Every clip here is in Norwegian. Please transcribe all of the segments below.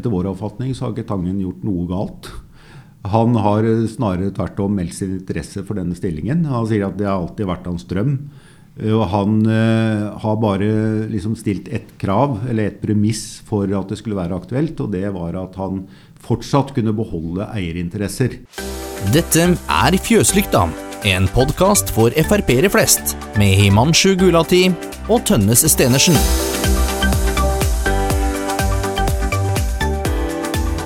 etter vår oppfatning så har ikke Tangen gjort noe galt. Han har snarere tvert om meldt sin interesse for denne stillingen. Han sier at det har alltid vært hans drøm. Og han eh, har bare liksom stilt ett krav, eller et premiss, for at det skulle være aktuelt. Og det var at han fortsatt kunne beholde eierinteresser. Dette er Fjøslykta, en podkast for Frp-ere flest, med Himanshu Gulati og Tønnes Stenersen.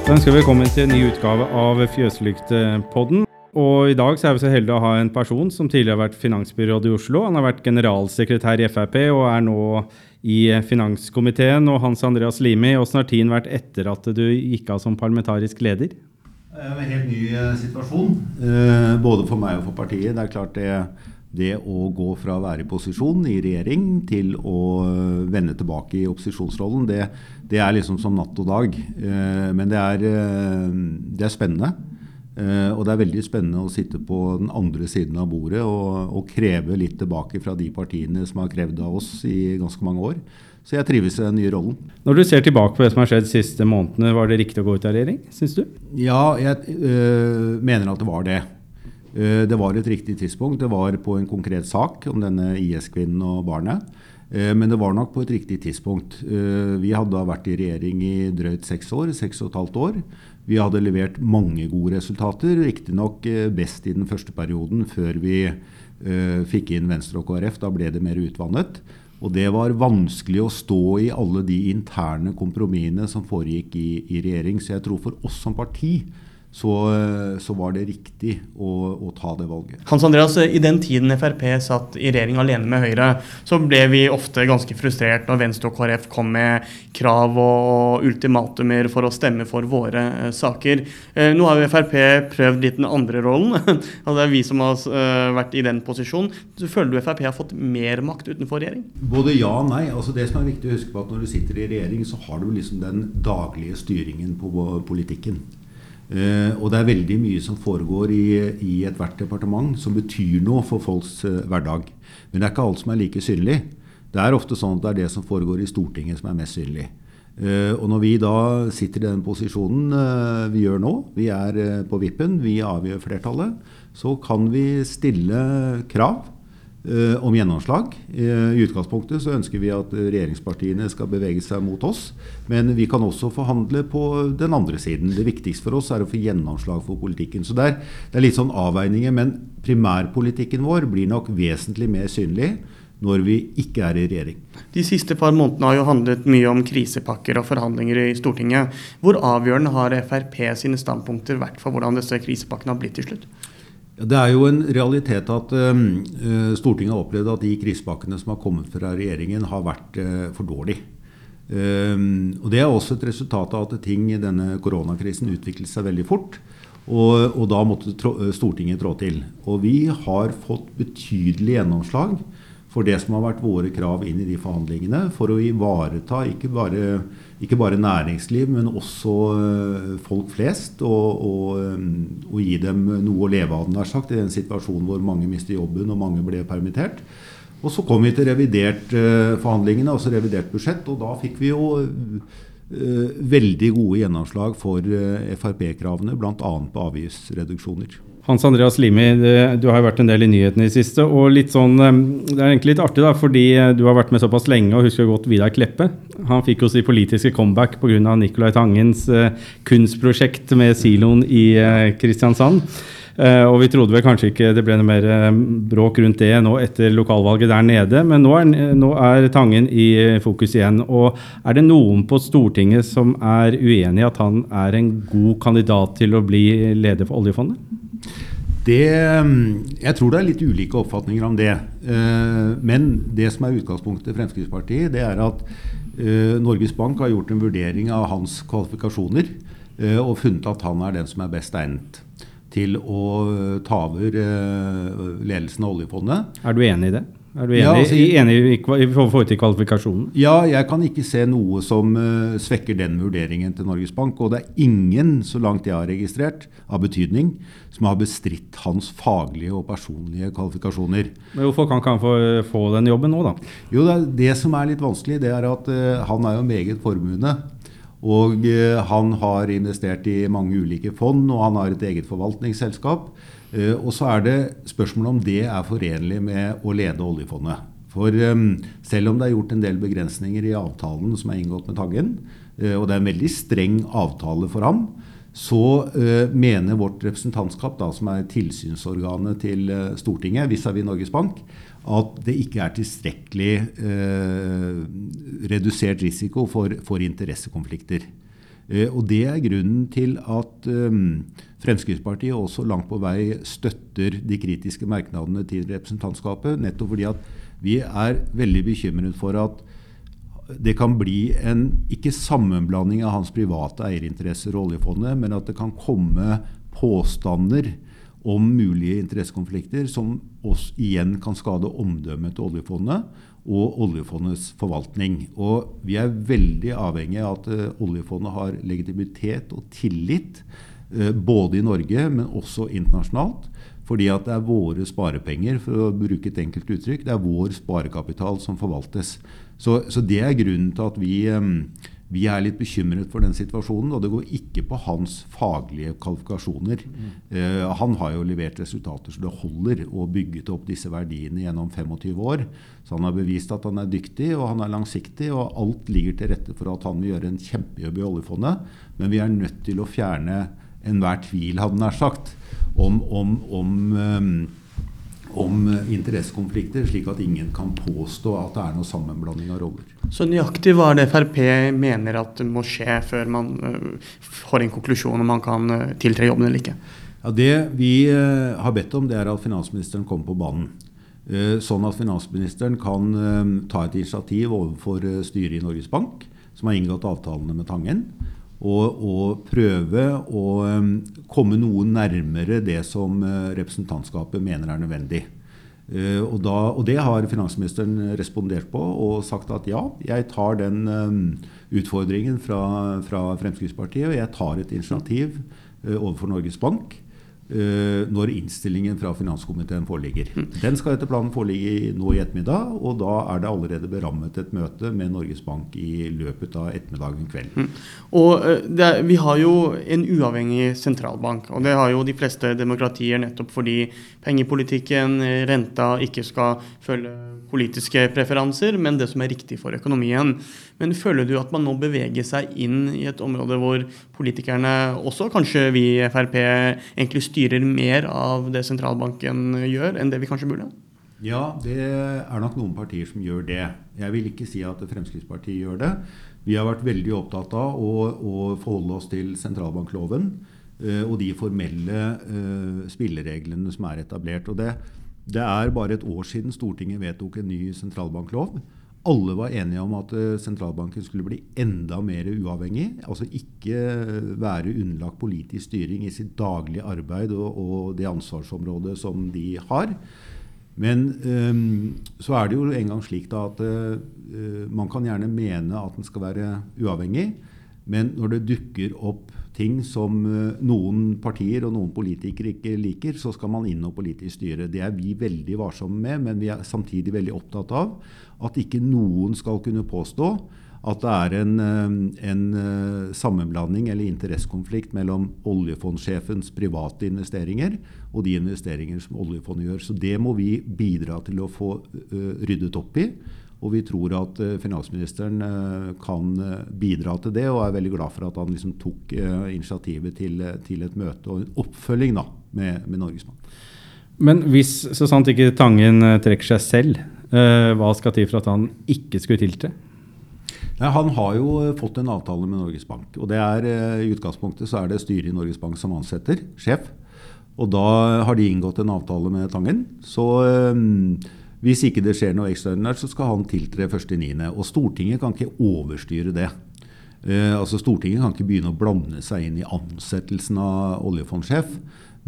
Da ønsker vi velkommen til en ny utgave av Fjøslyktpodden. Og I dag så er vi så heldige å ha en person som tidligere har vært finansbyråd i Oslo. Han har vært generalsekretær i Frp og er nå i finanskomiteen. Og Hans Andreas Limi, åssen har tiden vært etter at du gikk av som parlamentarisk leder? Det er en helt ny eh, situasjon, eh, både for meg og for partiet. Det er klart det det å gå fra å være i posisjon i regjering til å øh, vende tilbake i opposisjonsrollen, det, det er liksom som natt og dag. Eh, men det er, øh, det er spennende. Eh, og det er veldig spennende å sitte på den andre siden av bordet og, og, kreve litt tilbake fra de partiene som har krevd av oss i ganske mange år. Så jeg trives i den nye rollen. Når du ser tilbake på det som har skjedd de siste månedene, var det riktig å gå ut av regjering, syns du? Ja, jeg øh, mener at det var det. Eh, det var et riktig tidspunkt. Det var på en konkret sak om denne IS-kvinnen og barnet. Eh, men det var nok på et riktig tidspunkt. Eh, vi hadde vært i regjering i drøyt seks år, seks og et halvt år. Vi hadde levert mange gode resultater, riktignok best i den første perioden, før vi fikk inn Venstre og KrF. Da ble det mer utvannet. Og det var vanskelig å stå i alle de interne kompromissene som foregikk i, i regjering. Så jeg tror for oss som parti så, så, var det riktig å, å, ta det valget. Hans Andreas, I den tiden Frp satt i regjering alene med Høyre, så ble vi ofte ganske frustrert når Venstre og KrF kom med krav og ultimatumer for å stemme for våre uh, saker. Uh, nå har jo Frp prøvd litt den andre rollen. altså det er vi som har uh, vært i den posisjonen. Så føler du Frp har fått mer makt utenfor regjering? Både ja og nei. Altså det som er viktig å huske på at Når du sitter i regjering, så har du liksom den daglige styringen på politikken. Uh, og det er veldig mye som foregår i, i ethvert departement som betyr noe for folks uh, hverdag. Men det er ikke alt som er like synlig. Det er ofte sånn at det er det som foregår i Stortinget som er mest synlig. Uh, og når vi da sitter i den posisjonen vi gjør nå, vi er på vippen, vi avgjør flertallet, så kan vi stille krav Eh, om gjennomslag. I utgangspunktet så ønsker vi at regjeringspartiene skal bevege seg mot oss. Men vi kan også forhandle på den andre siden. Det viktigste for oss er å få gjennomslag for politikken. Så det er, det er litt sånn avveininger. Men primærpolitikken vår blir nok vesentlig mer synlig når vi ikke er i regjering. De siste par månedene har jo handlet mye om krisepakker og forhandlinger i Stortinget. Hvor avgjørende har Frp sine standpunkter vært for hvordan disse krisepakkene har blitt til slutt? Det er jo en realitet at uh, Stortinget har opplevd at de krisepakkene som har kommet fra regjeringen, har vært uh, for dårlige. Um, og Det er også et resultat av at ting i denne koronakrisen utviklet seg veldig fort. Og, og da måtte trå, Stortinget trå til. Og vi har fått betydelig gjennomslag for det som har vært våre krav inn i de forhandlingene, for å ivareta ikke bare ikke bare næringsliv, men også eh, folk flest. Og, og, eh, og, gi dem noe å leve av, nær sagt, i den situasjonen hvor mange mister jobben og mange ble permittert. Og så kom vi til revidert eh, forhandlingene, altså revidert budsjett, og da fikk vi jo veldig gode gjennomslag for Frp-kravene, bl.a. på avgiftsreduksjoner. Hans Andreas Limi, du har jo vært en del i nyhetene i siste. og litt sånn, Det er egentlig litt artig, da, fordi du har vært med såpass lenge og husker godt Vidar Kleppe. Han fikk jo sin politiske comeback pga. Nicolai Tangens uh, kunstprosjekt med siloen i Kristiansand. Og vi trodde vel kanskje ikke det ble noe mer bråk rundt det nå etter lokalvalget der nede, men nå er, nå er Tangen i fokus igjen. Og er det noen på Stortinget som er uenig i at han er en god kandidat til å bli leder for oljefondet? Det, mm, jeg tror det er litt ulike oppfatninger om det. Eh, men det som er utgangspunktet til Fremskrittspartiet, det er at eh, Norges Bank har gjort en vurdering av hans kvalifikasjoner eh, og funnet at han er den som er best egnet til å ta over ledelsen av oljefondet. Er du enig i det? Er du enig, ja, altså, enig i forhold til kvalifikasjonen? Ja, jeg kan ikke se noe som uh, svekker den vurderingen til Norges Bank. Og det er ingen, så langt jeg har registrert, av betydning, som har bestridt hans faglige og personlige kvalifikasjoner. Men Hvorfor kan ikke han få, få den jobben nå, da? Jo, det, det, som er litt vanskelig, det er at uh, han er jo meget formuende. Og uh, han har investert i mange ulike fond, og han har et eget forvaltningsselskap. Eh, og så er det spørsmålet om det er forenlig med å lede oljefondet. For um, selv om det er gjort en del begrensninger i avtalen som er inngått med Taggen, uh, og det er en veldig streng avtale for ham, så mener vårt representantskap, da, som er tilsynsorganet til Stortinget vis-à-vis -vis Norges Bank, at det ikke er tilstrekkelig redusert risiko for, for interessekonflikter. Og Det er grunnen til at um, Fremskrittspartiet også langt på vei støtter de kritiske merknadene til representantskapet. Nettopp fordi at vi er veldig bekymret for at det kan bli en ikke sammenblanding av hans private eierinteresser og oljefondet, men at det kan komme påstander om mulige interessekonflikter som oss igjen kan skade omdømmet til oljefondet og oljefondets forvaltning. Og vi er veldig avhengig av at uh, oljefondet har legitimitet og tillit, uh, både i Norge, men også internasjonalt. Fordi at det er våre sparepenger, for å bruke et enkelt uttrykk. Det er vår sparekapital som forvaltes. Så, så det er grunnen til at vi, vi, er litt bekymret for den situasjonen. Og det går ikke på hans faglige kvalifikasjoner. Uh, han har jo levert resultater så det holder, og bygget opp disse verdiene gjennom 25 år. Så han har bevist at han er dyktig og han er langsiktig, og alt ligger til rette for at han vil gjøre en kjempejobb i oljefondet. Men vi er nødt til å fjerne enhver tvil, hadde nær sagt, om, om, om, om, interessekonflikter, slik at ingen kan påstå at det er noe sammenblanding av roller. Så nøyaktig hva er det Frp mener at det må skje før man får en konklusjon om man kan tiltre jobben eller ikke? Ja, det vi har bedt om, det er at finansministeren kommer på banen. Sånn at finansministeren kan ta et initiativ overfor styret i Norges Bank, som har inngått avtalene med Tangen, og, og, prøve å komme noe nærmere det som uh, representantskapet mener er nødvendig. Uh, og, da, og, det har finansministeren respondert på og sagt at ja, jeg tar den utfordringen fra, fra, Fremskrittspartiet, og jeg tar et initiativ uh, overfor Norges Bank når innstillingen fra finanskomiteen foreligger. Den skal etter planen foreligge nå i ettermiddag, og da er det allerede berammet et møte med Norges Bank i løpet av ettermiddagen kveld. Mm. Og uh, er, Vi har jo en uavhengig sentralbank, og det har jo de fleste demokratier nettopp fordi pengepolitikken, renta, ikke skal følge politiske preferanser, men det som er riktig for økonomien. Men føler du at man nå beveger seg inn i et område hvor politikerne, også kanskje vi i Frp, egentlig mer av det sentralbanken gjør, enn det vi kanskje burde? Ja, det er nok noen partier som gjør det. Jeg vil ikke si at Fremskrittspartiet gjør det. Vi har vært veldig opptatt av å, å forholde oss til sentralbankloven uh, og de formelle uh, spillereglene som er etablert. Og det, det er bare et år siden Stortinget vedtok en ny sentralbanklov. Alle var enige om at eh, sentralbanken skulle bli enda mer uavhengig. Altså ikke være underlagt politisk styring i sitt daglige arbeid og, og det ansvarsområdet som de har. Men um, så er det jo en gang slik da at uh, man kan gjerne mene at den skal være uavhengig, men når det dukker opp ting som uh, noen partier og noen politikere ikke liker, så skal man inn og politisk styre. Det er vi veldig varsomme med, men vi er samtidig veldig opptatt av at ikke noen skal kunne påstå at det er en, uh, en uh, sammenblanding eller interessekonflikt mellom oljefondsjefens private investeringer og de investeringer som oljefondet gjør. Så det må vi bidra til å få ryddet opp i. Og vi tror at uh, finansministeren uh, kan uh, bidra til det, og er veldig glad for at han liksom tok initiativet til, til, et møte og en oppfølging da, med, med Norges Bank. Men hvis så sant ikke Tangen trekker seg selv, hva skal til for at han ikke skulle tiltre? Nei, han har jo fått en avtale med Norges Bank. og det er, I utgangspunktet så er det styret i Norges Bank som ansetter sjef. Og da har de inngått en avtale med Tangen. Så hvis ikke det skjer noe ekstraordinært, så skal han tiltre 1.9. Og Stortinget kan ikke overstyre det. Eh, altså Stortinget kan ikke begynne å blande seg inn i ansettelsen av oljefondsjef.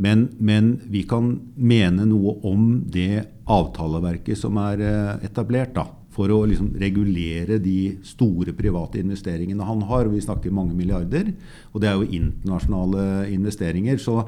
Men, men, vi kan mene noe om det avtaleverket som er eh, etablert. da, For å liksom regulere de store private investeringene han har. Vi snakker mange milliarder. Og det er jo internasjonale investeringer. Så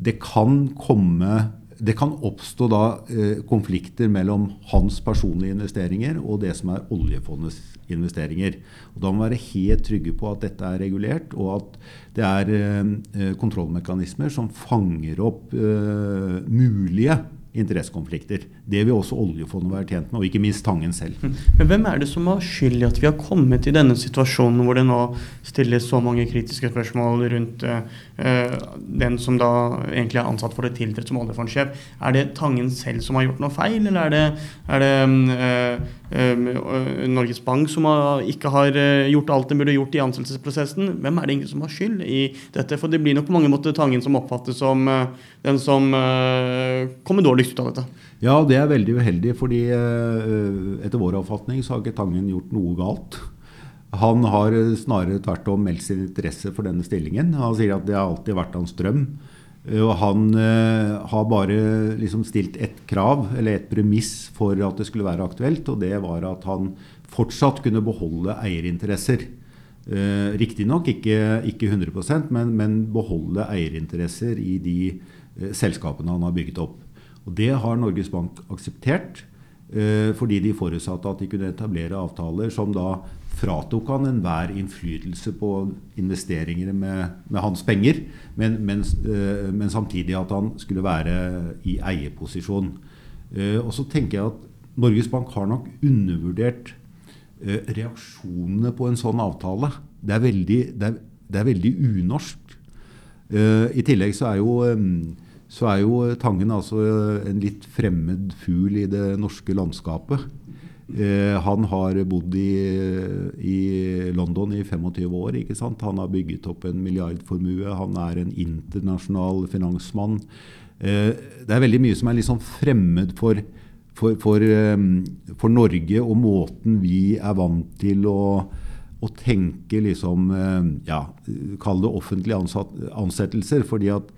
det kan komme det kan oppstå da eh, konflikter mellom hans personlige investeringer og det som er oljefondets investeringer. Og da må vi være helt trygge på at dette er regulert, og at det er eh, kontrollmekanismer som fanger opp eh, mulige interessekonflikter. Det vil også oljefondet være tjent med, og ikke minst Tangen selv. Men hvem er det som har skyld i at vi har kommet i denne situasjonen hvor det nå stilles så mange kritiske spørsmål rundt uh, den som da egentlig er ansatt for det tiltredt som oljefondsjef? Er det Tangen selv som har gjort noe feil, eller er det, er det uh, uh, Norges Bank som har, ikke har gjort alt den burde gjort i ansettelsesprosessen? Hvem er det egentlig som har skyld i dette? For det blir nok på mange måter Tangen som oppfattes som den som kommer dårlig dårligst av dette? Ja, det er veldig uheldig. fordi uh, etter vår oppfatning så har ikke Tangen gjort noe galt. Han har snarere tvert om meldt sin interesse for denne stillingen. Han sier at det har alltid vært hans drøm. Uh, og han uh, har bare liksom stilt ett krav, eller ett premiss, for at det skulle være aktuelt. Og det var at han fortsatt kunne beholde eierinteresser. Uh, Riktignok ikke, ikke 100 men, men beholde eierinteresser i de selskapene han har bygget opp. Og Det har Norges Bank akseptert, eh, fordi de forutsatte at de kunne etablere avtaler som da fratok han enhver innflytelse på investeringer med, med hans penger, men, men, eh, men, samtidig at han skulle være i eierposisjon. Eh, og så tenker jeg at Norges Bank har nok undervurdert reaksjonene på en sånn avtale. Det er veldig, det er, det er veldig unorsk. I tillegg så er jo så er jo Tangen altså en litt fremmed fugl i det norske landskapet. Eh, han har bodd i, i, London i 25 år. ikke sant? Han har bygget opp en milliardformue. Han er en internasjonal finansmann. Eh, det er veldig mye som er litt sånn fremmed for, for, for, um, for Norge og måten vi er vant til å å tenke liksom eh, ja, Kall det offentlige ansettelser. fordi at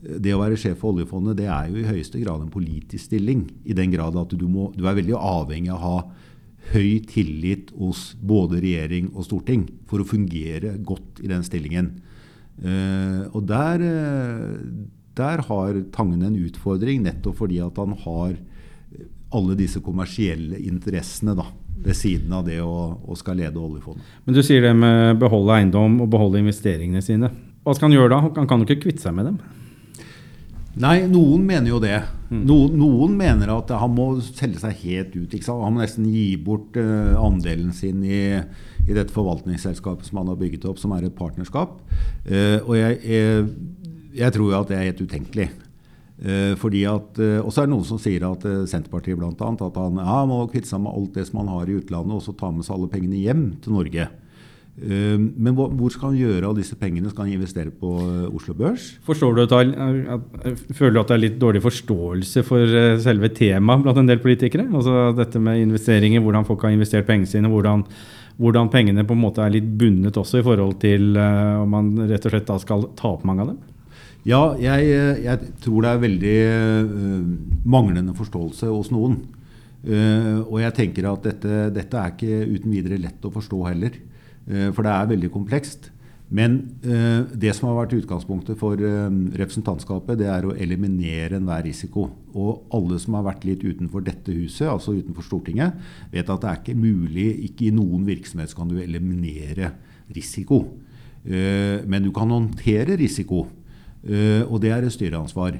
det å være sjef for oljefondet det er jo i høyeste grad en politisk stilling. I den grad at du, må, du er veldig avhengig av å ha høy tillit hos både regjering og storting for å fungere godt i den stillingen. Uh, og der, uh, der, har Tangen en utfordring, nettopp fordi at han har alle disse kommersielle interessene da, ved siden av det å, å skal lede oljefondet. Men du sier det med beholde eiendom og beholde investeringene sine. Hva skal han gjøre da? Han kan jo ikke kvitte seg med dem? Nei, noen mener jo det. Mm. Noen, noen, mener at han må selge seg helt ut. Han må nesten gi bort uh, andelen sin i, i, dette forvaltningsselskapet som han har bygget opp, som er et partnerskap. Uh, og jeg, jeg, jeg, tror jo at det er helt utenkelig. Uh, fordi at, Og så er det noen som sier at Senterpartiet bl.a. at han ja, må kvitte seg med alt det som han har i utlandet, og så ta med seg alle pengene hjem til Norge. Ehm, men hvor skal han gjøre av disse pengene? Skal han investere på eh, Oslo Børs? Forstår du at, jeg Føler du at det er litt dårlig forståelse for eh, selve temaet blant en del politikere? Altså dette med investeringer, hvordan folk har investert pengene sine, hvordan, hvordan pengene på en måte er litt bundet også i forhold til om man rett og slett da skal ta opp mange av dem? Ja, jeg, jeg tror det er veldig manglende forståelse hos noen. Og jeg tenker at dette, dette er ikke uten videre lett å forstå heller. Eh, for det er veldig komplekst. Men eh, det som har vært utgangspunktet for eh, representantskapet, det er å eliminere enhver risiko. Og alle som har vært litt utenfor dette huset, altså utenfor Stortinget, vet at det er ikke mulig, ikke i noen virksomhet kan du eliminere risiko. Men du kan håndtere risiko, og det er et styreansvar.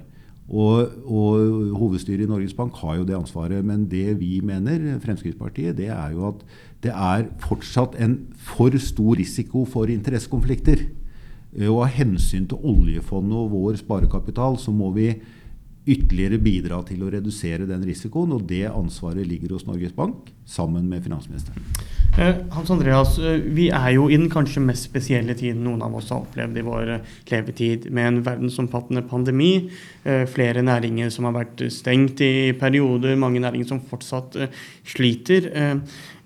Og, og, Hovedstyret i Norges Bank har jo det ansvaret. Men det vi mener, Fremskrittspartiet, det er jo at det er fortsatt en for stor risiko for interessekonflikter. Eh, og av hensyn til oljefondet og vår sparekapital, så må vi ytterligere bidra til å redusere den risikoen. Og det ansvaret ligger hos Norges Bank, sammen med finansministeren. Eh, Hans Andreas, eh, vi er jo i den kanskje mest spesielle tiden noen av oss har opplevd i vår levetid, med en verdensomfattende pandemi. Eh, flere næringer som har vært stengt i perioder, mange næringer som fortsatt sliter.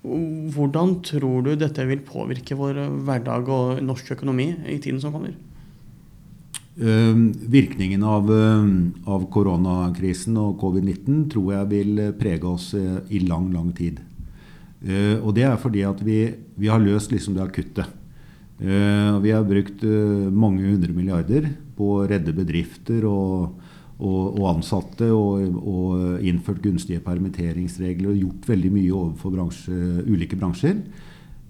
Hvordan tror du dette vil påvirke vår hverdag og norsk økonomi i tiden som kommer? Virkningen av, av koronakrisen og covid-19 tror jeg vil prege oss i lang, lang tid. Uh, og det er fordi at vi, vi har løst liksom det akutte. Vi har brukt mange hundre milliarder på å redde bedrifter og, og, og ansatte og, og, innført gunstige permitteringsregler og gjort veldig mye overfor bransje, ulike bransjer.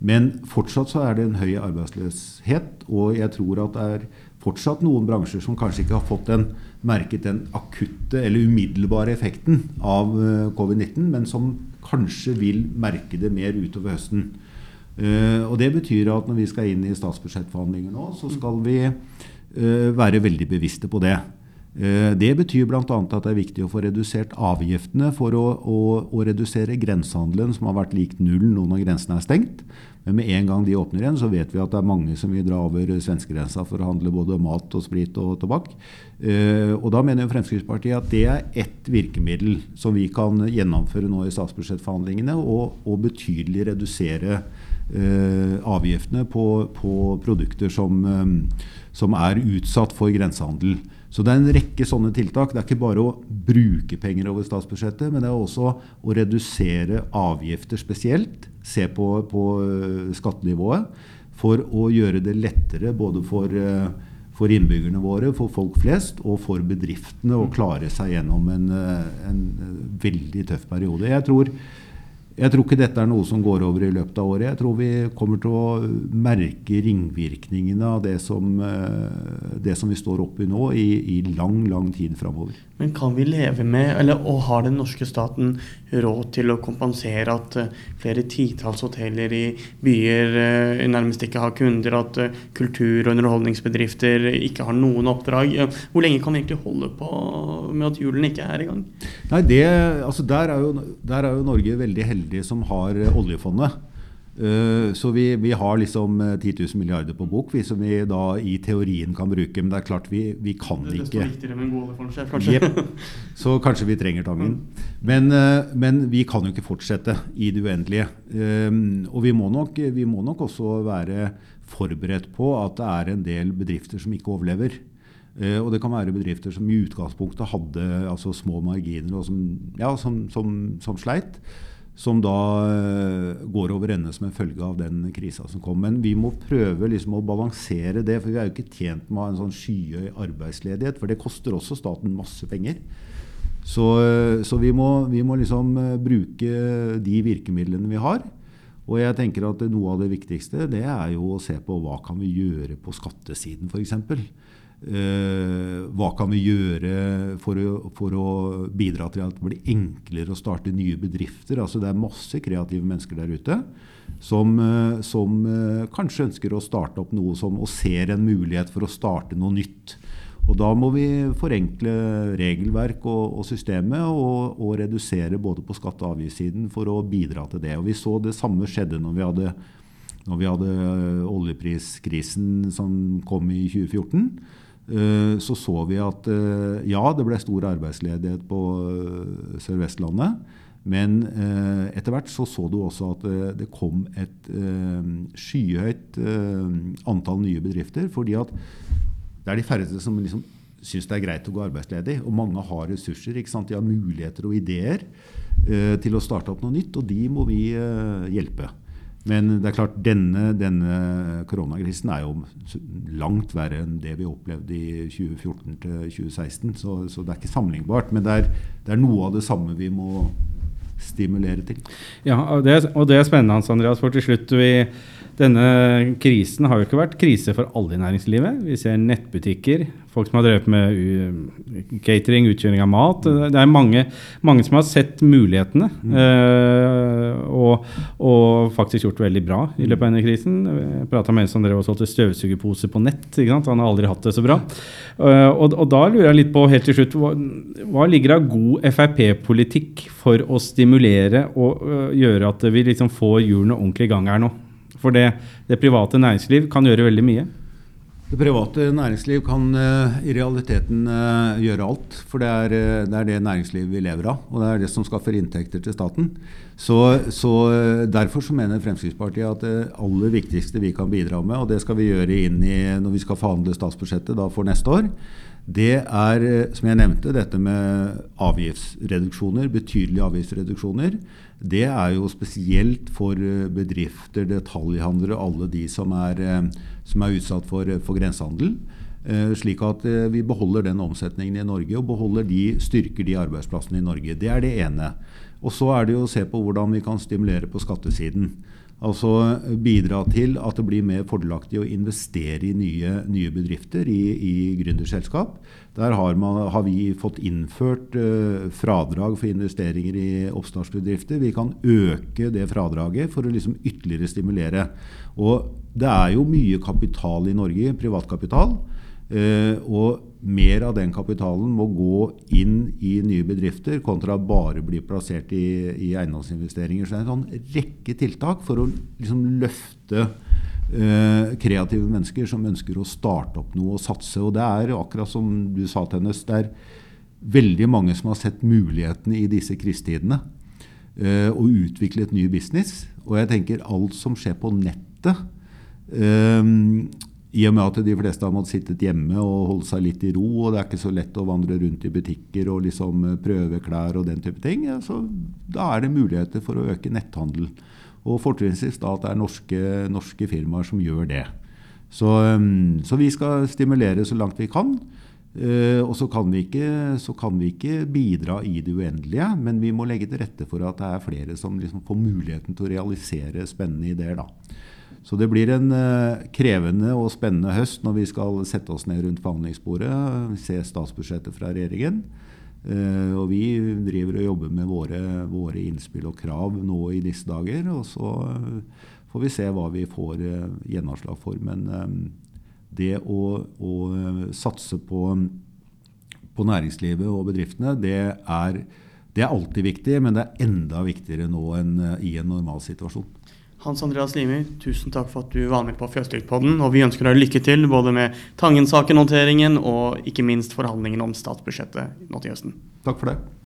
Men fortsatt så er det en høy arbeidsløshet, og jeg tror at det er fortsatt noen bransjer som kanskje ikke har fått den, merket den akutte eller umiddelbare effekten av eh, covid-19, men som kanskje vil merke det mer utover høsten. Uh, og Det betyr at når vi skal inn i statsbudsjettforhandlinger nå, så skal vi uh, være veldig bevisste på det. Eh, det betyr bl.a. at det er viktig å få redusert avgiftene for å, å, å, redusere grensehandelen, som har vært lik null. nå når grensene er stengt. Men med en gang de åpner igjen, så vet vi at det er mange som vil dra over svenskegrensa for å handle både mat og sprit og tobakk. Eh, og da mener Fremskrittspartiet at det er ett virkemiddel som vi kan gjennomføre nå i statsbudsjettforhandlingene, og, og betydelig redusere eh, avgiftene på, på produkter som, som er utsatt for grensehandel. Så det er en rekke sånne tiltak. Det er ikke bare å bruke penger over statsbudsjettet, men det er også å redusere avgifter spesielt. Se på, på øh, skattenivået. For å gjøre det lettere både for, øh, for, innbyggerne våre, for folk flest og for bedriftene å klare seg gjennom en, øh, en veldig tøff periode. Jeg tror jeg tror ikke dette er noe som går over i løpet av året. Jeg tror vi kommer til å merke ringvirkningene av det som, eh, det som vi står oppi nå, i, i lang, lang tid framover. Men kan vi leve med, eller og har den norske staten råd til å kompensere at uh, flere titalls hoteller i byer uh, nærmest ikke har kunder, at uh, kultur- og underholdningsbedrifter ikke har noen oppdrag? hvor lenge kan vi egentlig holde på med at hjulene ikke er i gang? Nei, det, altså der, er jo, der er jo Norge veldig heldig som har oljefondet. Eh, så vi, vi, har liksom 10 eh, 000 milliarder på bok, vi, som vi da i teorien kan bruke. Men det er klart, vi, vi kan det, ikke Det viktigere med en god oljefondsjef, kanskje. Yep. Så kanskje vi trenger Tangen. Men, eh, men, vi kan jo ikke fortsette i det uendelige. Og vi må, nok, vi må nok også være forberedt på at det er en del bedrifter som ikke overlever. og det kan være bedrifter som i utgangspunktet hadde altså små marginer og som, ja, som, som, som sleit som da eh, går over ende som en følge av den krisa som kom. Men vi må prøve liksom å balansere det, for vi er jo ikke tjent med en sånn skyhøy arbeidsledighet. For det koster også staten masse penger. Så, eh, så vi, må, vi, må, liksom eh, bruke de virkemidlene vi har. Og jeg tenker at noe av det viktigste det er jo å se på hva kan vi gjøre på skattesiden f.eks. Uh, hva kan vi gjøre for å, for å, bidra til at det blir enklere å starte nye bedrifter? Altså Det er masse kreative mennesker der ute som, uh, som uh, kanskje ønsker å starte opp noe som, og ser en mulighet for å starte noe nytt. Og Da må vi forenkle regelverk og, og systemet og, og, redusere både på skatte- og avgiftssiden for å bidra til det. Og Vi så det samme skjedde når vi hadde, når vi hadde oljepriskrisen som kom i 2014. Eh, så så vi at eh, ja, det ble stor arbeidsledighet på eh, Sør-Vestlandet. Men etter hvert så så du også at det kom et skyhøyt antall nye bedrifter. fordi at det er de færreste som liksom syns det er greit å gå arbeidsledig. Og mange har ressurser. De har muligheter og ideer til å starte opp noe nytt, og de må vi hjelpe. Men det er klart, denne, denne koronakrisen er jo langt verre enn det vi opplevde i 2014 til 2016. Så, så det er ikke sammenlignbart. Men det er, det er, noe av det samme vi må stimulere til. Ja, og det, og det er spennende, Hans Andreas. For til slutt, vi, denne krisen har jo ikke vært krise for alle i næringslivet. Vi ser nettbutikker folk som har drevet med catering, utkjøring av mat. Det er mange, mange som har sett mulighetene mm. uh, og, og, faktisk gjort veldig bra i løpet av denne krisen. Prata med en som drev og solgte støvsugerposer på nett. Han har aldri hatt det så bra. Uh, og, og, da lurer jeg litt på helt til slutt, hva, hva ligger av god Frp-politikk for å stimulere og uh, gjøre at vi liksom får hjulene ordentlig i gang her nå? For det, det private næringsliv kan gjøre veldig mye. Det private næringsliv kan uh, i realiteten uh, gjøre alt. For det er, uh, det er, det næringslivet vi lever av. Og det er det som skaffer inntekter til staten. Så, så Derfor så mener Fremskrittspartiet at det aller viktigste vi kan bidra med, og det skal vi gjøre i når vi skal forhandle statsbudsjettet for neste år, det er, som jeg nevnte, dette med avgiftsreduksjoner, betydelige avgiftsreduksjoner. Det er jo spesielt for bedrifter, detaljhandlere, alle de som er som er utsatt for, for grensehandel. Eh, slik at eh, vi beholder den omsetningen i Norge og beholder de, styrker de arbeidsplassene i Norge. Det er det ene. Og så er det å se på hvordan vi kan stimulere på skattesiden. Altså bidra til at det blir mer fordelaktig å investere i nye, nye bedrifter, i, i gründerselskap. Der har, man, har, vi fått innført uh, fradrag for investeringer i oppstartsbedrifter. Vi kan øke det fradraget for å liksom ytterligere stimulere. Og det er jo mye kapital i Norge, privatkapital. Uh, og mer av den kapitalen må gå inn i nye bedrifter, kontra bare bli plassert i, i eiendomsinvesteringer. Så det er en sånn rekke tiltak for å liksom løfte eh, kreative mennesker som ønsker å starte opp noe og satse. Og det er akkurat som du sa, Tennes, det er veldig mange som har sett mulighetene i disse krisetidene. Eh, og utviklet ny business. Og jeg tenker alt som skjer på nettet uh, i og med at de fleste har måttet sitte hjemme og holde seg litt i ro, og det er ikke så lett å vandre rundt i butikker og liksom eh, prøve klær og den type ting, så da er det muligheter for å øke netthandel. Og fortrinnsvis da at det er norske, norske, firmaer som gjør det. Så, um, så, vi skal stimulere så langt vi kan. Uh, og så kan, ikke, så kan, vi ikke, bidra i det uendelige, men vi må legge til rette for at det er flere som liksom får muligheten til å realisere spennende ideer. da. Så det blir en uh, krevende og spennende høst når vi skal sette oss ned rundt forhandlingsbordet, se statsbudsjettet fra regjeringen. Uh, og vi driver og jobber med våre, våre, innspill og krav nå i disse dager. Og så uh, får vi se hva vi får gjennomslag for. Men det å, å satse på, på, næringslivet og bedriftene, det er, det er alltid viktig, men det er enda viktigere nå enn i en normalsituasjon. Hans Andreas Limi, tusen takk for at du var med på Fjøslyktpodden. Og vi ønsker deg lykke til både med Tangen-saken-håndteringen og ikke minst forhandlingene om statsbudsjettet nå til høsten. Takk for det.